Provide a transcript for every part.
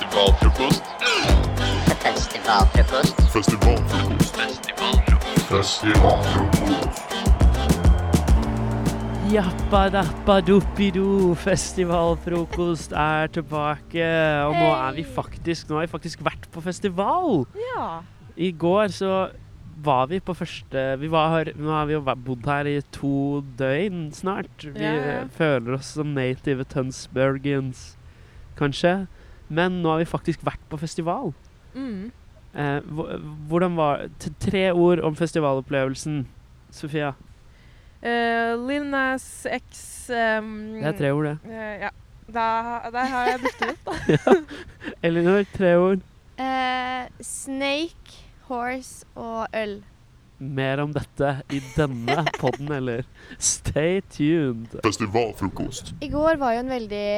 Festivalfrokost. Festivalfrokost. Festivalfrokost. Festivalfrokost. Jappadappadoppido, festivalfrokost er tilbake. Og nå er vi faktisk Nå har vi faktisk vært på festival. Ja. I går så var vi på første vi var, Nå har vi jo bodd her i to døgn snart. Vi Ja, ja. føler oss som native Tønsbergens, kanskje. Men nå har vi faktisk vært på festival. Mm. Eh, hvordan var Tre ord om festivalopplevelsen, Sofia. Uh, Lil Nas X um, Det er tre ord, det. Uh, ja. Da, der har jeg byttet ut, da. Elinor, tre ord. Uh, snake, horse og øl. Mer om dette i denne podden, eller stay tuned. Festivalfrokost. I går var jo en veldig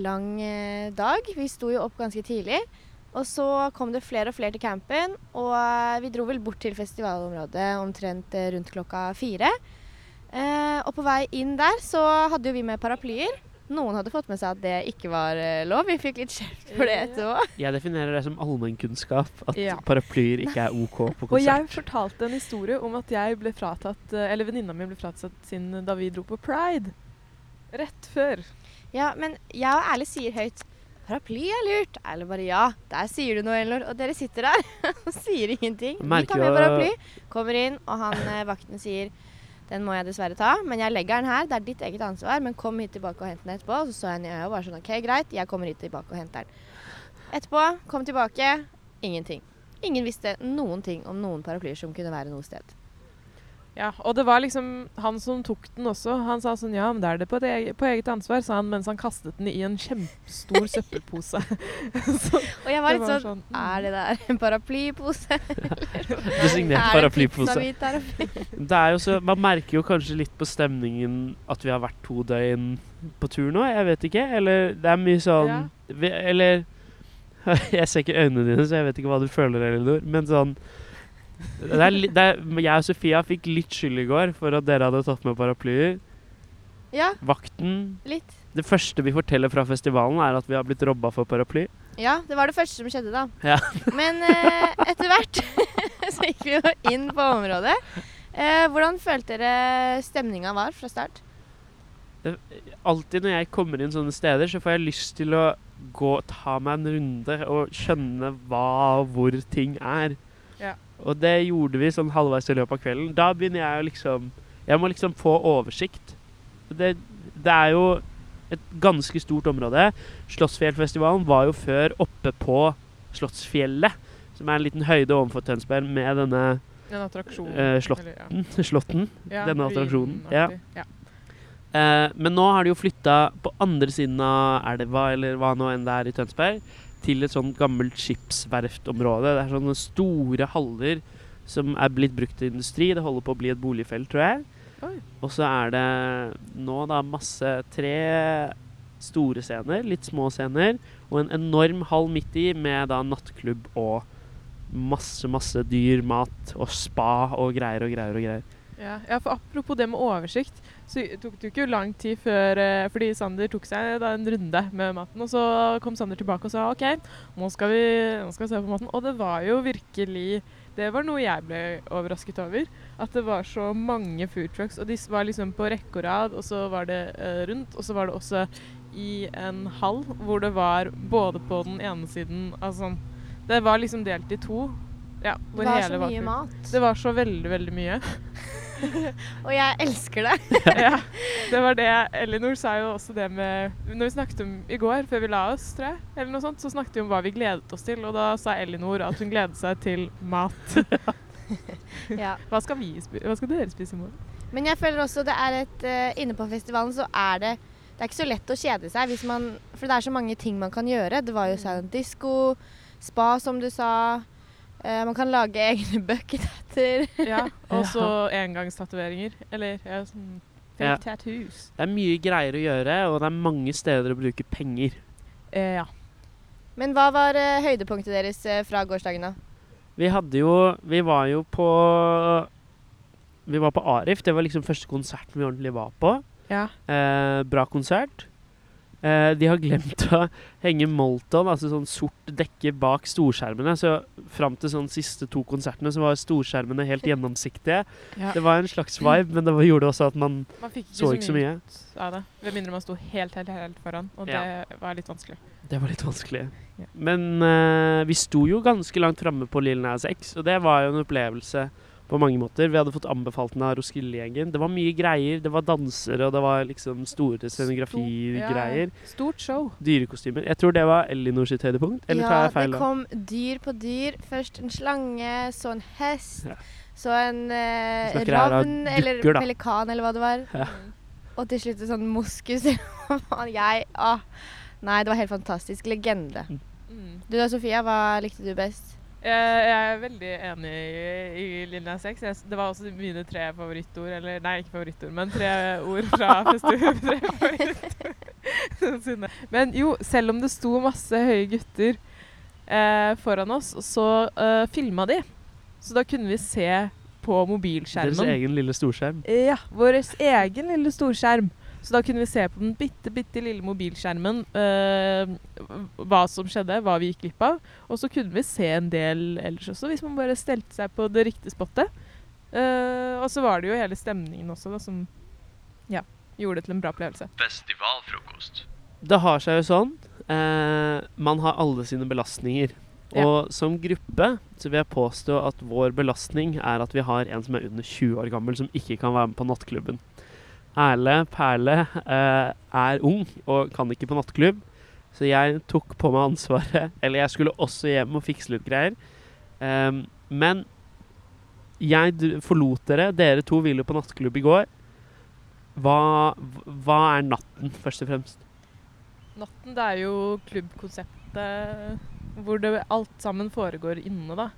lang eh, dag. Vi sto jo opp ganske tidlig. Og så kom det flere og flere til campen, og eh, vi dro vel bort til festivalområdet omtrent eh, rundt klokka fire. Eh, og på vei inn der så hadde jo vi med paraplyer. Noen hadde fått med seg at det ikke var eh, lov. Vi fikk litt kjeft for det etterpå. Jeg definerer det som allmennkunnskap at Ja. paraplyer ikke er OK på konsert. Og jeg fortalte en historie om at jeg ble fratatt eh, Eller venninna mi ble fratatt sin da vi dro på Pride. Rett før. Ja, men jeg og Erle sier høyt Paraply er lurt. Erle bare ja, der sier du noe, Elinor. Og dere sitter der og sier ingenting. Vi tar med paraply, kommer inn, og han eh, vakten sier den må jeg dessverre ta, men jeg legger den her. Det er ditt eget ansvar, men kom hit tilbake og hent den etterpå. Så så jeg henne i øya og bare sånn OK, greit, jeg kommer hit tilbake og henter den. Etterpå, kom tilbake, ingenting. Ingen visste noen ting om noen paraplyer som kunne være noe sted. Ja, og det var liksom han som tok den også. Han sa sånn Ja, men da er det på, det, på eget ansvar, sa han mens han kastet den i en kjempestor søppelpose. så, Og jeg var litt var sånn mm. Er det der en paraplypose? Designert Er paraplypose. Det er jo så, man merker jo kanskje litt på stemningen at vi har vært to døgn på tur nå. Jeg vet ikke. Eller det er mye sånn Ja. vi, Eller Jeg ser ikke øynene dine, så jeg vet ikke hva du føler, Elinor. Men sånn det er, det er, Jeg og Sofia fikk litt skyld i går for at dere hadde tatt med paraplyer. Ja, Vakten litt. Det første vi forteller fra festivalen, er at vi har blitt robba for paraply. Ja, det var det første som skjedde da. Ja. Men eh, etter hvert så gikk vi jo inn på området. Eh, hvordan følte dere stemninga var fra start? Alltid når jeg kommer inn sånne steder, så får jeg lyst til å gå ta meg en runde og skjønne hva og hvor ting er. Og det gjorde vi sånn halvveis i løpet av kvelden. Da begynner jeg å liksom Jeg må liksom få oversikt. Det, det er jo et ganske stort område. Slottsfjellfestivalen var jo før oppe på Slottsfjellet, som er en liten høyde overfor Tønsberg med denne den attraksjonen. Uh, slotten. eller, ja. slotten. Ja, denne attraksjonen. Ja. Eh, men nå har de jo flytta på andre siden av elva, eller hva nå enn det er i Tønsberg, til et sånt gammelt skipsverftområde. Det er sånne store haller som er blitt brukt til industri. Det holder på å bli et boligfelt, tror jeg. Oi. Og så er det nå da masse tre store scener, litt små scener, og en enorm hall midt i med da nattklubb og masse, masse dyr, mat og spa og greier og greier og greier. Ja, ja, for apropos det med oversikt, så tok det ikke lang tid før eh, Fordi Sander tok seg da en runde med maten, og så kom Sander tilbake og sa OK, nå skal vi, nå skal vi se på maten. Og det var jo virkelig Det var noe jeg ble overrasket over. At det var så mange food trucks, og de var liksom på rekke og rad, og så var det eh, rundt, og så var det også i en hall hvor det var både på den ene siden Altså Det var liksom delt i to. Ja, Det var så mye mat. Det var så veldig, veldig mye. Og jeg elsker det. ja, det var det. Elinor sa jo også det med Når vi snakket om i går, før vi la oss, tror jeg, eller noe sånt, så snakket vi om hva vi gledet oss til, og da sa Elinor at hun gledet seg til mat. Ja. Hva skal, hva skal dere spise i morgen? Men jeg føler også det er et uh, Inne på festivalen så er det Det er ikke så lett å kjede seg hvis man For det er så mange ting man kan gjøre. Det var jo silent disco, spa som du sa. Eh, man kan lage egne buckethatter. Ja, Og så engangstatoveringer. Eller ja, sånn fake Ja. tattoos. Det er mye greier å gjøre, og det er mange steder å bruke penger. Uh, ja. Men hva var uh, høydepunktet deres fra gårsdagen, da? Vi hadde jo Vi var jo på Vi var på Arif. Det var liksom første konserten vi ordentlig var på. ja. Eh, bra konsert. Eh, de har glemt å henge Molton, altså sånn sort dekke bak storskjermene. Så fram til sånn siste to konsertene så var storskjermene helt gjennomsiktige. Ja. Det var en slags vibe, men det var, gjorde også at man Man ikke så ikke så mye. av det. Med mindre man sto helt, helt, helt foran. Og Ja. det var litt vanskelig. Det var litt vanskelig. Ja. Men eh, vi sto jo ganske langt framme på Lill Nas X, og det var jo en opplevelse på mange måter. Vi hadde fått anbefalt den av Roskilde-gjengen. Det var mye greier. Det var dansere, og det var liksom store scenografigreier. Ja, stort show. Dyrekostymer. Jeg tror det var Ellinor sitt høydepunkt. Eller tar ja, jeg feil det kom dyr på dyr. Først en slange, så en hest, Ja. så en eh, ravn eller dukker, da. pelikan eller hva det var. Ja. Og til slutt en sånn moskus. jeg ah. Nei, det var helt fantastisk. Legende. Mm. Du da, Sofia, hva likte du best? Jeg, jeg er veldig enig i, i linja 6. Jeg, det var også mine tre favorittord. Eller nei, ikke favorittord, men tre ord fra festivalen. Men jo, selv om det sto masse høye gutter eh, foran oss, så eh, filma de. Så da kunne vi se på Deres mobilskjermen. egen lille storskjerm. Ja, vår egen lille storskjerm. Så da kunne vi se på den bitte, bitte lille mobilskjermen eh, hva som skjedde, hva vi gikk glipp av. Og så kunne vi se en del ellers også, hvis man bare stelte seg på det riktige spottet. Eh, og så var det jo hele stemningen også, da, som ja, gjorde det til en bra opplevelse. Festivalfrokost. Det har seg jo sånn. Eh, man har alle sine belastninger. Ja. Og som gruppe så vil jeg påstå at vår belastning er at vi har en som er under 20 år gammel, som ikke kan være med på nattklubben. Erle Perle eh, er ung og kan ikke på nattklubb, så jeg tok på meg ansvaret. Eller jeg skulle også hjem og fikse litt greier. Um, men jeg forlot dere. Dere to ville på nattklubb i går. Hva, hva er natten, først og fremst? Natten, det er jo klubbkonseptet hvor det alt sammen foregår inne, da.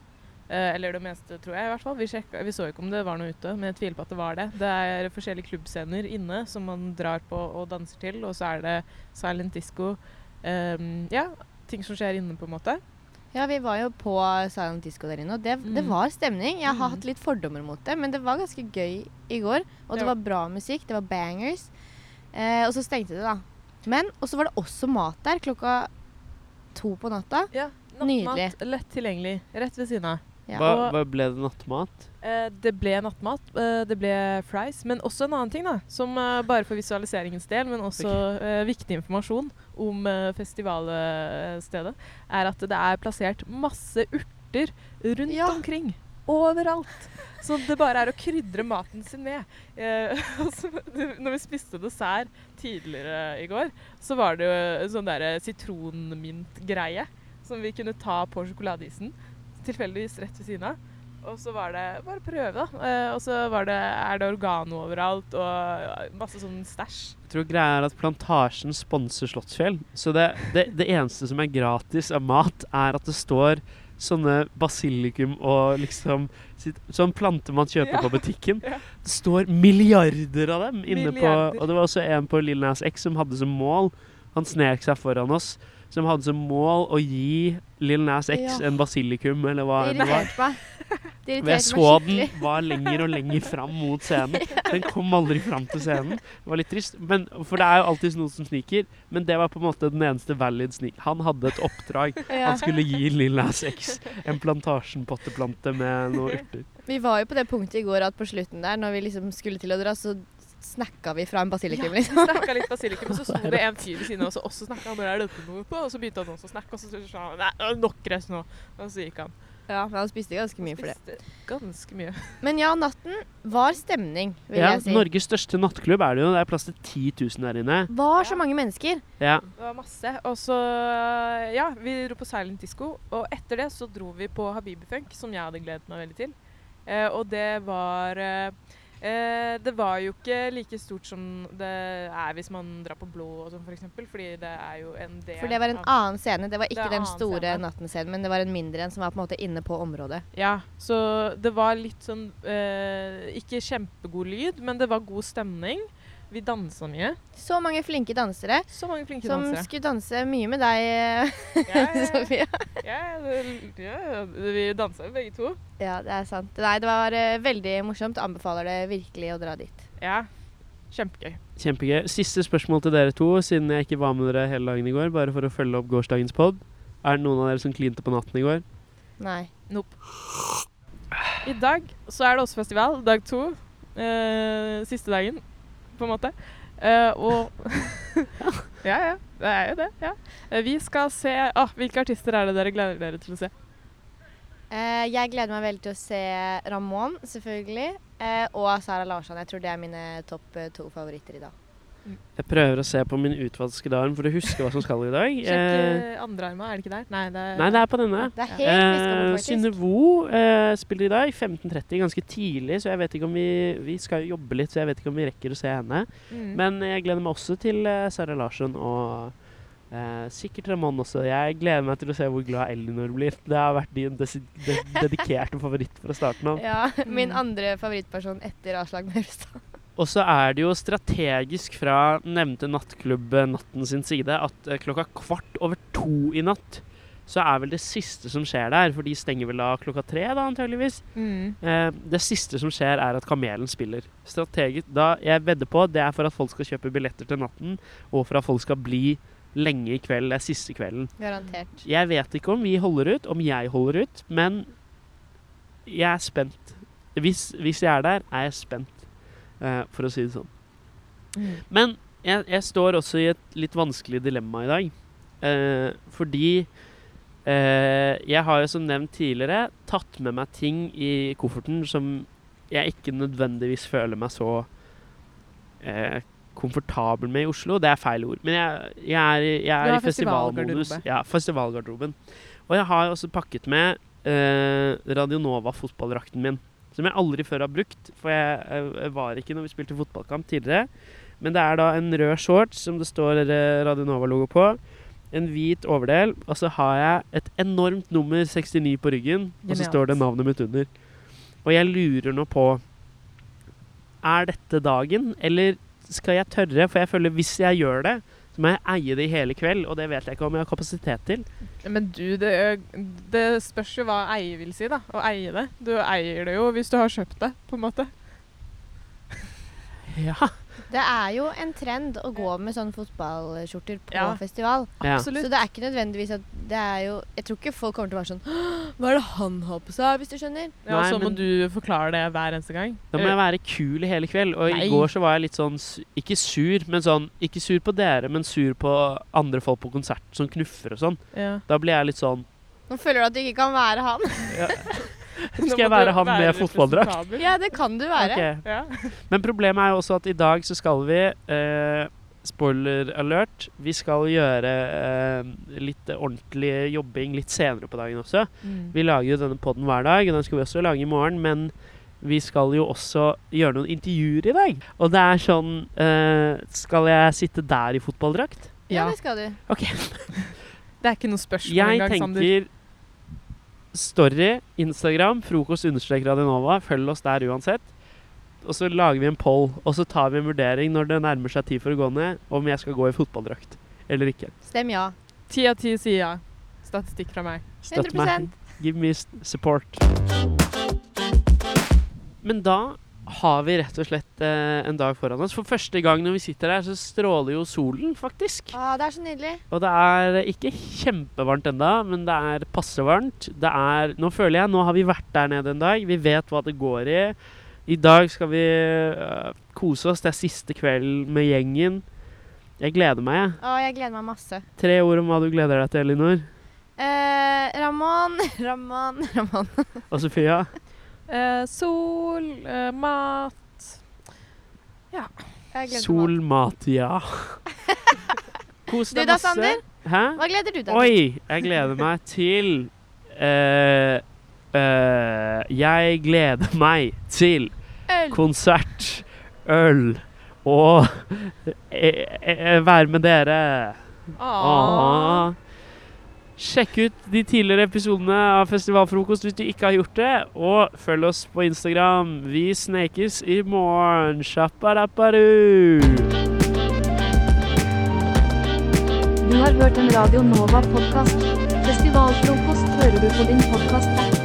Eh, eller det meste, tror jeg i hvert fall. Vi, sjekka, vi så ikke om det var noe ute, men jeg tviler på at det var det. Det er forskjellige klubbscener inne som man drar på og danser til, og så er det silent disco. Um, ja, ting som skjer inne, på en måte. Ja, vi var jo på Silent Disco der inne, og det, det Mm. var stemning. Jeg har Mm. hatt litt fordommer mot det, men det var ganske gøy i går. Og det Ja. var bra musikk, det var bangers. Eh, og så stengte det, da. Men Og så var det også mat der klokka to på natta. Ja, Nydelig. Lett tilgjengelig. Rett ved siden av. Ja. Hva, hva ble det nattmat? Eh, det ble nattmat, eh, det ble fries, men også en annen ting, da, som eh, bare for visualiseringens del, men også eh, viktig informasjon om eh, festivalstedet, er at det er plassert masse urter rundt Ja. omkring. Overalt. Så det bare er å krydre maten sin med. Eh, altså, når vi spiste dessert tidligere i går, så var det jo en sånn derre sitronmintgreie som vi kunne ta på sjokoladeisen. Tilfeldigvis rett ved siden av. Og så var det bare prøve, da. Eh, og så var det, er det organo overalt og masse sånn stæsj. Jeg tror greia er at Plantasjen sponser Slottsfjell. Så det, det, det eneste som er gratis av mat, er at det står sånne basilikum og liksom Sånn plante man kjøper Ja. på butikken. Ja. Det står milliarder av dem inne Milliarder. på Og det var også en på Lil Nas X som hadde som mål Han snek seg foran oss. Som hadde som mål å gi Lil Nas X Ja. en basilikum, eller hva Det det var. irriterte meg. Det Og jeg så meg den var lenger og lenger fram mot scenen. Den kom aldri fram til scenen. Det var litt trist. Men, for det er jo alltid noen som sniker. Men det var på en måte den eneste valid snik. Han hadde et oppdrag. Ja. Han skulle gi Lil Nas X en plantasjenpotteplante med noen urter. Vi var jo på det punktet i går at på slutten der, når vi liksom skulle til å dra, så snakka vi fra en basilikum. Ja, liksom. vi snakka litt basilikum, og så sto det en fyr ved siden av oss og også snakka. Når er dette noe på? Og så begynte han også å snakke, og så sa han nei, nok rest nå. Og så gikk han. Ja, men han spiste ganske mye for det. Ganske mye. Men ja, natten var stemning, vil Ja, jeg si. Norges største nattklubb er det jo. Det er plass til 10 000 der inne. Var så Ja. mange mennesker. Ja. Det var masse. Og så Ja, vi dro på Silent Disco. Og etter det så dro vi på Habibi Funk, som jeg hadde gledet meg veldig til. Eh, og det var eh, eh, Det var jo ikke like stort som det er hvis man drar på Blå og sånn, f.eks. For fordi det er jo en del For det var en av- annen scene. Det var ikke det den store scene. natten-scenen, men det var en mindre en som var på en måte inne på området. Ja, så det var litt sånn eh, Ikke kjempegod lyd, men det var god stemning. Vi dansa mye. Så mange flinke dansere Så mange flinke som dansere. skulle danse mye med deg, Ja, ja, Sofia. ja, ja, ja, vi dansa jo begge to. Ja, det er sant. Nei, det var eh, veldig morsomt. Anbefaler det virkelig å dra dit. Ja. Kjempegøy. Kjempegøy. Siste spørsmål til dere to, siden jeg ikke var med dere hele dagen i går, bare for å følge opp gårsdagens pod. Er det noen av dere som klinte på natten i går? Nei. Nope. I dag så er det også festival. Dag to. Eh, siste dagen, på en måte. Uh, og Ja, ja. Det er jo det. ja. Eh, vi skal se ah, Hvilke artister er det dere gleder dere til å se? Uh, jeg gleder meg veldig til å se Ramón, selvfølgelig. Uh, og Sara Larsson. Jeg tror det er mine topp to favoritter i dag. Jeg prøver å se på min utvaskede arm for å huske hva som skal i dag. Sjekk andre eh, andrearma, er det ikke der? Nei, det er, nei, det er på denne. Det er helt Eh, bort, Synne. Vo eh, spiller i dag 15.30, ganske tidlig, så jeg vet ikke om vi Vi skal jo jobbe litt, så jeg vet ikke om vi rekker å se henne. Mm. Men jeg gleder meg også til eh, Sara Larsson og eh, sikkert Ramón også. Jeg gleder meg til å se hvor glad Elinor blir. Det har vært din de dedikerte favoritt fra starten av. Ja, min andre favorittperson etter Aslak Maurstad. Og så er det jo strategisk fra nevnte nattklubb eh, Natten sin side at eh, klokka kvart over to i natt så er vel det siste som skjer der, for de stenger vel da klokka tre, da antageligvis. Mm. Eh, det siste som skjer, er at Kamelen spiller. Strategisk, da jeg vedder på, det er for at folk skal kjøpe billetter til natten, og for at folk skal bli lenge i kveld. Det er siste kvelden. Garantert. Jeg vet ikke om vi holder ut, om jeg holder ut, men jeg er spent. Hvis, hvis jeg er der, er jeg spent, eh, for å si det sånn. Mm. Men jeg, jeg står også i et litt vanskelig dilemma i dag. Eh, fordi eh, jeg har jo som nevnt tidligere tatt med meg ting i kofferten som jeg ikke nødvendigvis føler meg så eh, komfortabel med i Oslo. Det er feil ord. Men jeg, jeg er, jeg er i festivalmodus. Ja, festivalgarderoben. Og jeg har også pakket med eh, Radionova fotballdrakten min. Som jeg aldri før har brukt, for jeg, var ikke når vi spilte fotballkamp tidligere. Men det er da en rød shorts som det står Radio Radionova-logo på. En hvit overdel, og så har jeg et enormt nummer 69 på ryggen. Og så står det navnet mitt under. Og jeg lurer nå på Er dette dagen, eller skal jeg tørre? For jeg føler hvis jeg gjør det, så må jeg eie det i hele kveld, og det vet jeg ikke om jeg har kapasitet til. Men du, det, det spørs jo hva eie vil si, da. Å eie det. Du eier det jo hvis du har kjøpt det, på en måte. Ja. Det er jo en trend å gå med sånne fotballskjorter på Ja. festival. Absolutt. Så det er ikke nødvendigvis at det er jo Jeg tror ikke folk kommer til å være sånn «Åh, Hva er det han har på seg, hvis du skjønner? Ja, Nei, så må men- du forklare det hver eneste gang. Da må jeg være kul i hele kveld. Og Nei. i går så var jeg litt sånn Ikke sur, men sånn Ikke sur på dere, men sur på andre folk på konsert som knuffer og sånn. Ja. Da blir jeg litt sånn Nå føler du at du ikke kan være han. ja. Skal jeg være han med fotballdrakt? Ja, det kan du være. Okay. Ja. Men problemet er jo også at i dag så skal vi eh, Spoiler alert. Vi skal gjøre eh, litt ordentlig jobbing litt senere på dagen også. Mm. Vi lager jo denne podden hver dag, og den skal vi også lage i morgen. Men vi skal jo også gjøre noen intervjuer i dag. Og det er sånn eh, Skal jeg sitte der i fotballdrakt? Ja, Ja. det skal du. OK. Det er ikke noe spørsmål Jeg engang, Sander. tenker Story, Instagram, frokost understrek Radionova. Følg oss der uansett. Og så lager vi en poll, og så tar vi en vurdering når det nærmer seg tid for å gå ned, om jeg skal gå i fotballdrakt eller ikke. Stem ja. Ti av ti sier ja. Statistikk fra meg. Støtt 100 meg. Give me support. Men da har vi rett og slett eh, en dag foran oss. For første gang når vi sitter her, så stråler jo solen, faktisk. Å, det er så nydelig. Og det er ikke kjempevarmt enda, men det er passe varmt. Det er Nå føler jeg Nå har vi vært der nede en dag. Vi vet hva det går i. I dag skal vi øh, kose oss. Det er siste kvelden med gjengen. Jeg gleder meg, jeg. Å, jeg gleder meg masse. Tre ord om hva du gleder deg til, Elinor. Eh, Ramón, Ramón, Ramón. Og Sofia. Eh, sol, eh, mat Jeg gleder meg Sol, mat, ja. Kos Du deg da, masse. Sander? Hæ? Hva gleder du deg til? Oi, jeg gleder meg til eh, eh, Jeg gleder meg til Øl. konsert, øl og eh, eh, være med dere. Åh. Sjekk ut de tidligere episodene av Festivalfrokost hvis du ikke har gjort det. Og følg oss på Instagram. Vi snekes i morgen. Sjapparapparu! Du har hørt en Radio Nova-podkast. Festivalfrokost hører du på din podkast-app.